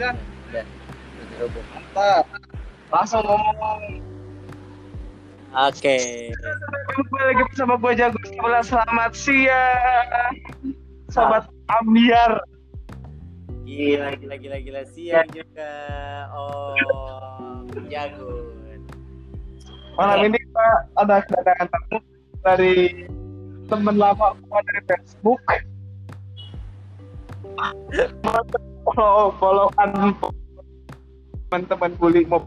Udah. Udah terhubung. Mantap. Langsung ngomong. Oke. Kembali lagi bersama gue Jago Sebelah. Selamat siang. Sobat Ambiar. Gila, gila, gila, gila. Siang juga. Oh, jago. Malam ini kita ada kedatangan tamu dari teman lama gue dari Facebook. Follow, followan teman-teman bully mob.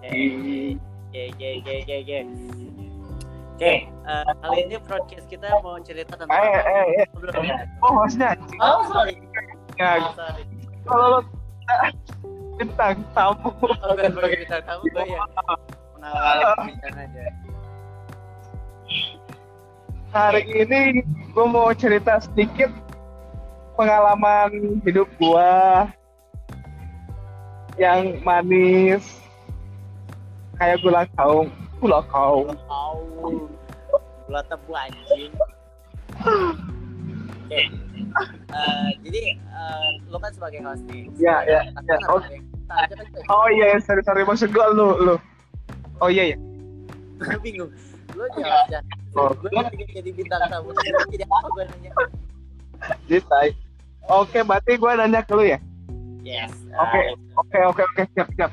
Oke, oke, oke, oke, oke. Oke, eh, kali ini broadcast kita mau cerita tentang Eh, eh, eh. Ya? Oh, hostnya. Oh, sorry. Ya, Oh, sorry. kalau bintang tamu. Oh, sebagai bintang tamu, gue ya mengawali pembicaraan aja. Hari ini gue mau cerita sedikit pengalaman hidup gua yang manis kayak gula kaum gula kaum Au, gula tebu anjing. Oke, Eh, jadi eh, lo kan sebagai host nih. Ya, ya, ya. Oh. gue oh iya sorry sorry maksud gua lu lu oh iya ya gue bingung. Lo jawab aja. Oh. Gue lagi jadi bintang tamu. Jadi apa gue nanya? jadi. Oke berarti gua nanya ke lu ya Yes. Oke. ah, oke oke oke siap siap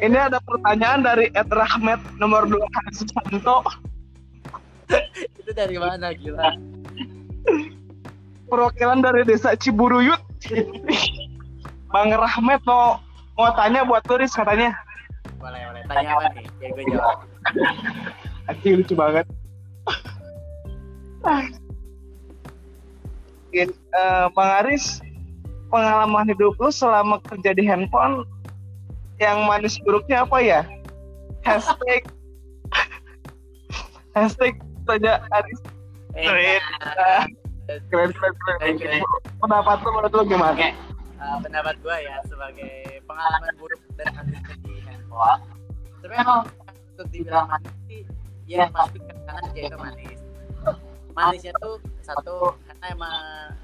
ini ada pertanyaan dari Ed Rahmat nomor 2 Susanto itu dari mana gila? perwakilan dari desa Ciburuyut Bang Rahmat mau mau tanya buat turis katanya Boleh, boleh. Tanya apa nih? Biar gue jawab. Anjing lucu banget. Mungkin, eh, Bang Aris, pengalaman hidup lu selama kerja di handphone yang manis buruknya apa ya? Hashtag Hashtag tanya Aris Eh, Keren. keren keren keren. Pendapat lu menurut lu gimana? Oke, uh, pendapat gue ya sebagai pengalaman buruk dan manis di handphone. Sebenarnya kalau untuk dibilang manis sih, ya pasti karena dia itu manis. Manisnya tuh satu karena emang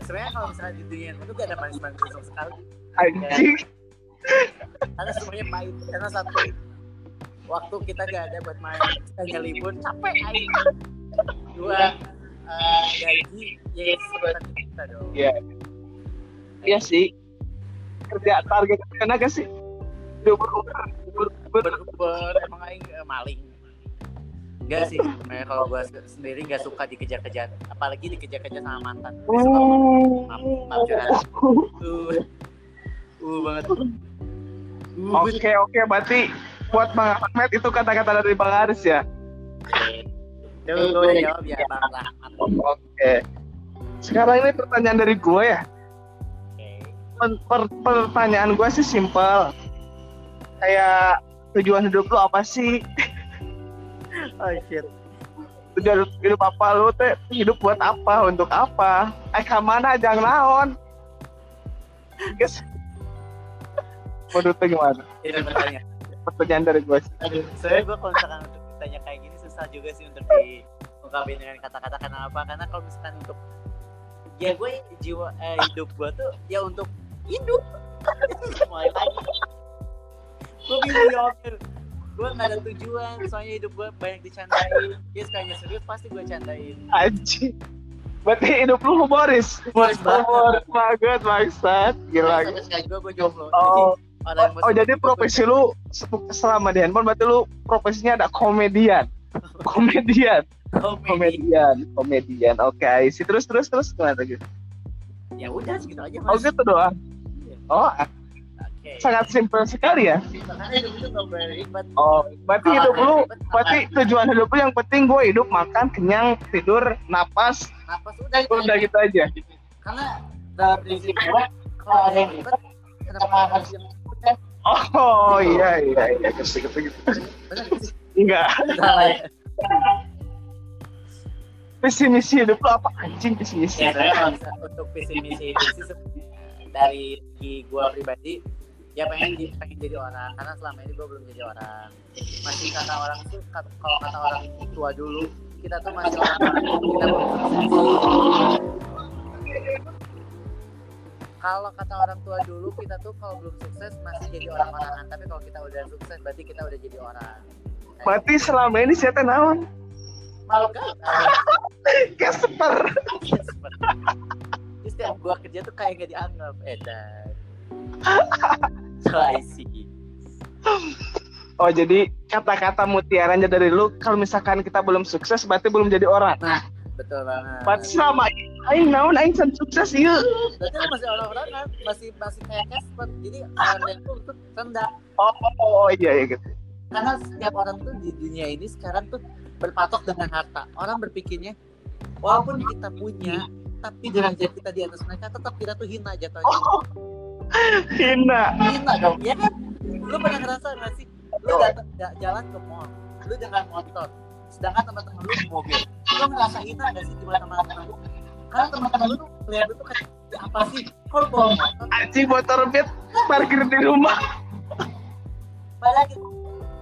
sebenarnya kalau misalnya di dunia itu gak ada manis-manis sama sekali. Anjing. Karena semuanya pahit. Karena satu waktu kita gak ada buat main, kita libur capek aja. Dua uh, gaji ya sebutan kita dong. Iya. Iya sih. Kerja target kena gak sih? Uber Uber Uber Uber. beruber emang aing eh, maling Enggak sih, sebenarnya kalau gue sendiri nggak suka dikejar-kejar, apalagi dikejar-kejar sama mantan. Gue suka maaf, maaf curhat. Uh, uh banget. Uh, Oke oke berarti buat Bang Ahmed itu kata-kata dari Bang Aris ya. Tuh, gue udah jawab ya, Bang Rahmat. Oke. Sekarang ini pertanyaan dari gue ya. Oke. Per- per- pertanyaan gue sih simpel. Kayak tujuan hidup lu apa sih? Oh shit. Tujuan hidup apa lu teh? Hidup buat apa? Untuk apa? Eh ke mana? Jangan naon. Guys. Menurut lu gimana? Ini pertanyaan. Pertanyaan dari gue sih. Aduh, soalnya gue kalau misalkan untuk ditanya kayak gini susah juga sih untuk diungkapin dengan kata-kata karena apa? Karena kalau misalkan untuk ya gue jiwa eh, hidup gue tuh ya untuk hidup mulai lagi gue bingung jawabnya gue nggak ada tujuan soalnya hidup gue banyak dicandain dia sekalinya serius pasti gue candain Anjing. Berarti hidup lu humoris. Humoris banget. Humoris banget, bangsat. Gila. sampai sekarang juga gue jomblo Oh, jadi yang oh jadi profesi lu se- selama di handphone berarti lu profesinya ada komedian. Komedian, komedi komedian, komedian. Oke, isi terus terus terus gimana lagi? ya udah segitu aja Oh mas gitu doang. Oh, oke sangat simpel sekali ya. Oh, berarti hidup lu, berarti tujuan hidup lu yang penting gue hidup, makan, kenyang, tidur, napas, napas udah udah gitu aja. karena dalam prinsip gue kalau ada yang ribet kenapa harus yang ribet Oh iya iya iya, gitu gitu Enggak. Visi misi hidup lu apa anjing visi misi? ya saya untuk visi misi itu dari gue pribadi ya pengen jadi pengen jadi orang karena selama ini gue belum jadi orang. Masih kata orang tuh kata- kalau kata orang tua dulu kita tuh masih orang kita kalau kata orang tua dulu kita tuh kalau belum sukses masih jadi orang-orangan. Tapi kalau kita udah sukses berarti kita udah jadi orang. Berarti selama ini teh naon? malu kan Kesper. Terus setiap gua kerja tuh kayak gak dianggap edan so I see Oh jadi kata-kata mutiaranya dari lu kalau misalkan kita belum sukses berarti belum jadi orang. betul banget Berarti selama ini aing naon aing sen sukses ieu. berarti lu masih orang-orangan masih masih kayak Casper jadi orang itu tuh rendah Oh, oh, oh iya iya gitu. karena setiap orang tuh di dunia ini sekarang tuh berpatok dengan harta orang berpikirnya walaupun kita punya tapi derajat kita di atas mereka tetap kita tuh hina jatuhnya Oh, hina. hina dong. Ya kan? Lu pernah ngerasa gak sih? Lu datang ja- jalan ke mall. Lu dengan motor. Sedangkan teman-teman lu di mobil. Lu ngerasa hina gak sih di mana teman-teman lu? Karena teman-teman lu lihat lu tuh kayak "Ya apa sih? Kalau bawa motor? Anjing motor beat parkir di rumah. padahal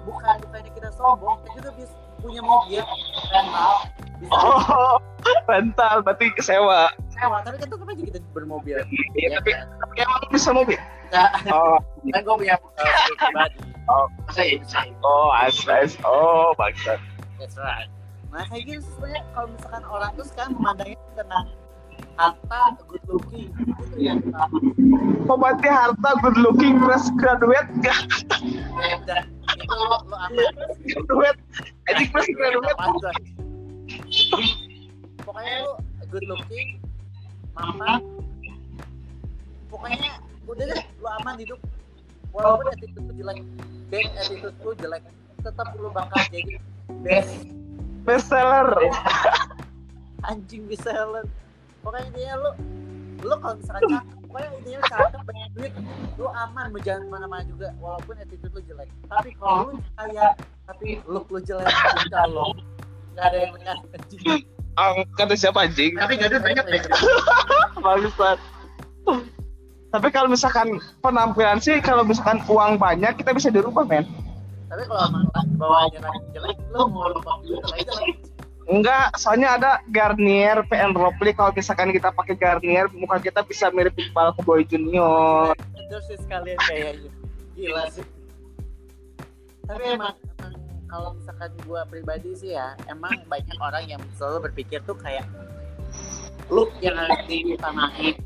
bukan bukannya kita sombong kita tuh bisa punya mobil rental. Bisa. Oh, rental berarti sewa. Sewa tapi kan tetap aja kita bermobil Iya, ya tapi kan? tapi emang bisa mobil. Nah, Oh, kan gue punya pribadi Oh. ya bisa oh, asli. Oh, bangsat. That's right. Nah kayak gitu sih sebenarnya kalau misalkan orang tuh sekarang memandangnya tentang harta, good looking itu yang utama. Harta good looking fresh graduate gak Dan itu lo lo aman. graduate. Anjing fresh graduate. Pokoknya lo good looking, mapan. Pokoknya udah deh lo aman hidup. Walaupun attitude lu jelek, bad attitude lu jelek, tetap lu bakal jadi best Best seller. anjing bisa lo pokoknya intinya lu lu kalau misalkan cakep pokoknya intinya lu cakep banyak duit lu aman mau jalan ke mana-mana juga walaupun attitude lu jelek tapi kalau lu kaya tapi look lu jelek Allah nggak ada yang lihat Ah, kata siapa anjing? tapi nggak ada banyak Bangsat. Tapi kalau misalkan penampilan sih kalau misalkan uang banyak kita bisa dirubah men. tapi kalau bawaannya jelek lu mau lupa jelek Enggak, soalnya ada Garnier PN Repli kalau misalkan kita pakai Garnier muka kita bisa mirip Iqbal Boy Junior. endorse sekalian kayaknya gila sih tapi emang, emang kalau misalkan gua pribadi sih ya emang banyak orang yang selalu berpikir tuh kayak look yang harus diutamain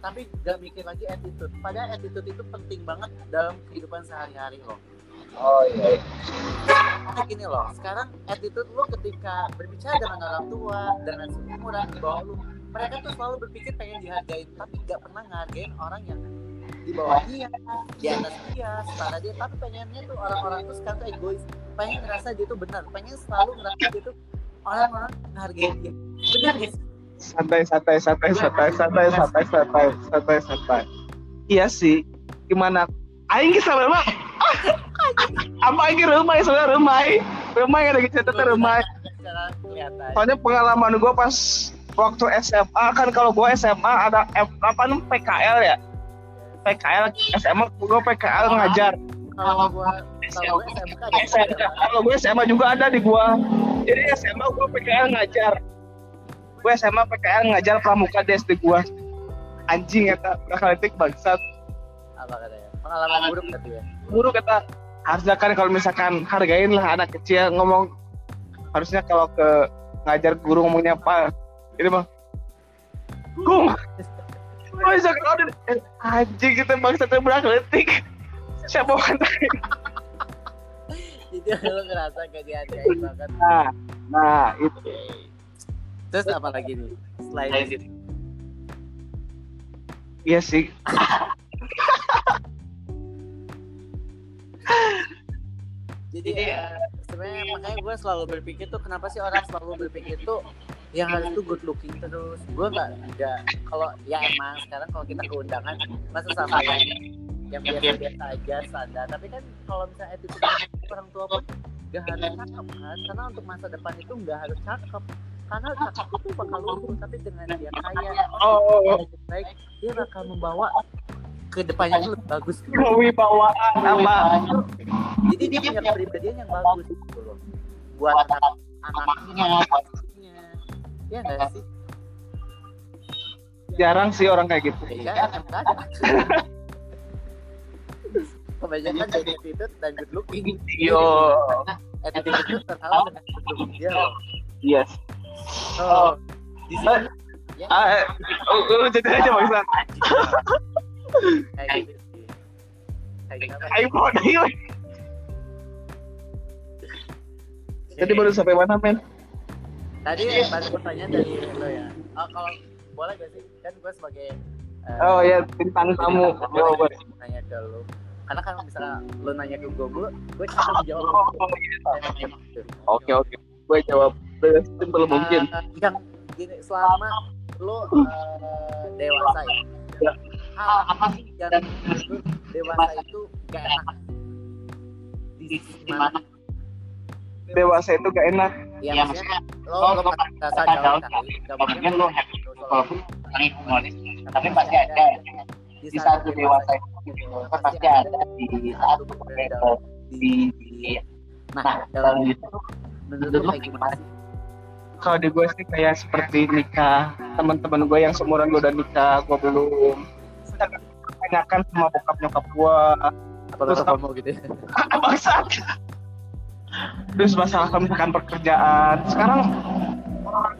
tapi gak mikir lagi attitude. Padahal attitude itu penting banget dalam kehidupan sehari-hari loh Oh iya. karena gini loh sekarang attitude lu ketika berbicara dengan orang tua dengan seumuran di bawah lu mereka tuh selalu berpikir pengen dihargain tapi gak pernah ngehargain orang yang di bawah dia di atas dia setara dia tapi pengennya tuh orang-orang tuh sekarang tuh egois pengen ngerasa dia tuh benar pengen selalu ngerasa dia tuh orang-orang ngehargain dia benar guys Santai santai santai santai santai santai santai santai santai. Iya sih. Gimana? Aing kisah memang. Apa aing rumah soalnya rumah. Rumah yang lagi cerita rumah. Soalnya pengalaman gue pas waktu SMA kan kalau gue SMA ada F, apa namanya PKL ya. PKL SMA gue PKL ngajar. kalau gua kalau gua SMK ada SMK. Kalau gue SMA juga ada di gua. Jadi SMA gue PKL ngajar. Gue SMA PKL ngajar pramuka di SD gua. Anjing kata prakalitik bangsat. apa katanya pengalaman buruk tapi ya Guru kata harusnya kan kalau misalkan hargain lah anak kecil ngomong harusnya kalau ke ngajar guru ngomongnya apa ini mah gung Oh, bisa kalau eh, anjing kita bangsa prakalitik siapa kata jadi lu ngerasa gak dihargain banget. Nah nah itu. Terus apa lagi nih? Selain itu? iya sih. Jadi ya, sebenarnya makanya gue selalu berpikir tuh kenapa sih orang selalu berpikir tuh yang harus tuh good looking terus. Gue nggak nggak kalau ya emang sekarang kalau kita ke undangan masa sama yang yang biasa-biasa aja standar. Tapi kan kalau misalnya attitude orang tua pun gak harus cakep kan? Karena untuk masa depan itu nggak harus cakep. Karena cakep itu bakal lumpuh tapi dengan dia kaya oh. baik dia bakal membawa ke depannya itu lebih bagus. Kewibawaan apa jadi dia punya kepribadian yang bagus gitu loh. Buat anak anaknya buat istrinya ya enggak sih? Jarang sih orang kayak gitu. Ya kan ada. Kebanyakan jadi attitude dan good looking. Yo attitude itu terhalang dengan good looking. Dia yes. Oh di sini. Ya ah, oh, lu jadi aja bang San kayak gitu gitu. iPhone tadi baru sampai mana men tadi baru pertanyaan dari lo ya. Oh, kalau boleh gak sih? Kan gue sebagai eh, oh ya bintang tamu. boleh yo gak sih nanya ke lo karena kan misalnya lo nanya ke gue gue gue cuma menjawab Oh, iya. oke oke. Gue jawab simpel mungkin. Eh, yang gini selama lo eh, dewasa ya. Ya. hal apa sih yang dewasa itu gak enak? Di sisi mana? Dewasa itu gak enak ya, Ya, maksudnya lo lo merasa gaul kali gak mungkin lo happy walaupun paling humoris tapi pasti ada di saat lu dewasa itu kan pasti ada di saat lu berbeda di, di nah dalam dalam itu menurut lo gimana sih? Kalau di gue sih kayak seperti nikah teman-teman gue yang seumuran gue udah nikah gue belum. Tanyakan sama bokap nyokap gue. Apa lo kamu gitu ya? Bangsat terus masalah misalkan pekerjaan. Sekarang orang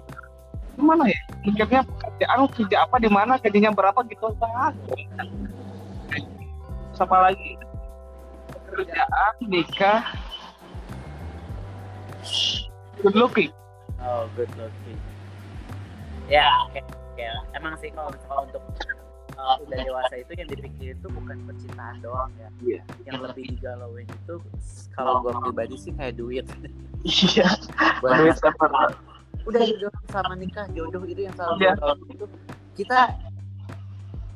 gimana ya? Mikirnya pekerjaan kerja apa di mana gajinya berapa gitu. Banget apa lagi? Pekerjaan nikah. Good looking. Oh good looking. Ya oke oke emang sih kalau untuk uh, udah dewasa itu yang dipikir itu bukan percintaan doang ya. Iya. yang lebih digalauin itu kalau gue pribadi sih kayak duit. Iya. Duit apa udah jodoh sama nikah jodoh itu yang selalu yeah. itu. Kita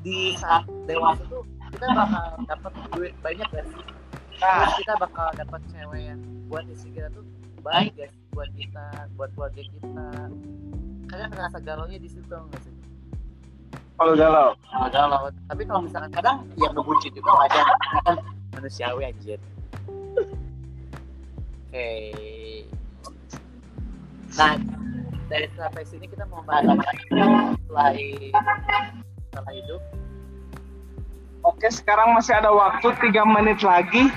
di saat dewasa tuh kita bakal dapat duit banyak kan terus kita bakal dapat cewek yang buat isi kita tuh baik guys buat kita buat keluarga kita. Kalian ngerasa galau nya di situ nggak sih kalau galau Nah, galau tapi kalau misalkan kadang yang ngebucin juga wajar kan manusiawi anjir oke nah dari sampai sini kita mau bahas apa setelah setelah hidup Oke, sekarang masih ada waktu tiga menit lagi.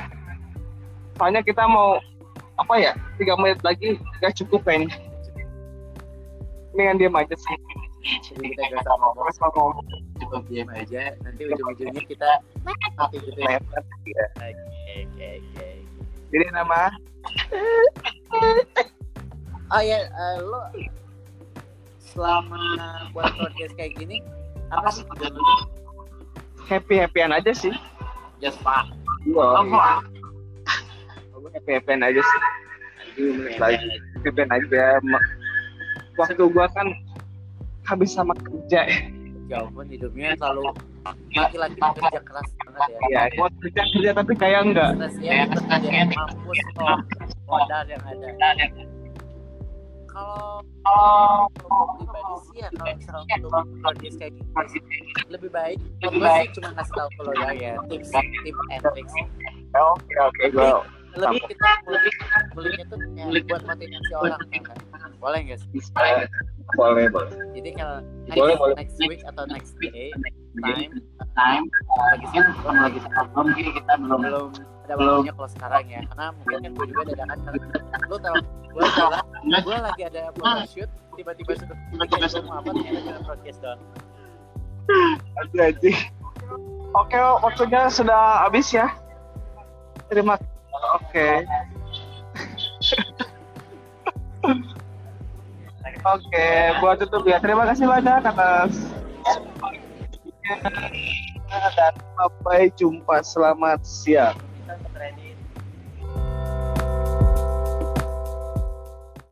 Soalnya kita mau apa ya? Tiga menit lagi gak cukup kayaknya. Mendingan diam aja sih. Jadi kita gak usah ngomong Terus mau ngomong. cukup diam aja nanti ujung-ujungnya kita mati gitu ya Lepas, oke oke oke Jadi nama oh ya eh, lo selama buat podcast kayak gini apa sih tujuan lo happy happyan aja sih. just fun Wah, Aku happy happyan aja sih. Happy happyan aja. Waktu gua kan habis sama kerja. Ya. ya ampun hidupnya selalu laki-laki bekerja keras banget ya. Iya, gua kerja kerja tapi kayak enggak. stresnya bekerja mampus kok modal yang ada. Kalau kalau pribadi sih ya kalau misalnya untuk podcast kayak gini lebih baik lebih baik. cuma ngasih tahu kalau ya ya tips tips and tricks. Oke, oke, gua lebih kita lebih belinya tuh ya, buat motivasi orang ya kan boleh nggak sih bisa. Boleh, boleh. jadi kalau Boleh, next, boleh. next week atau next day next time time lagi sih belum lagi belum mungkin kita belum belum ada waktunya kalau sekarang ya karena mungkin kan gue juga dadakan karena lu tau gue tau kan gue lagi ada photoshoot tiba-tiba sudah tiba-tiba sudah apa ternyata podcast doang Aduh, anjing. Oke, waktunya sudah habis ya. Terima Oke. Oke, buat tutup ya. Terima kasih banyak atas dan sampai jumpa. Selamat siang.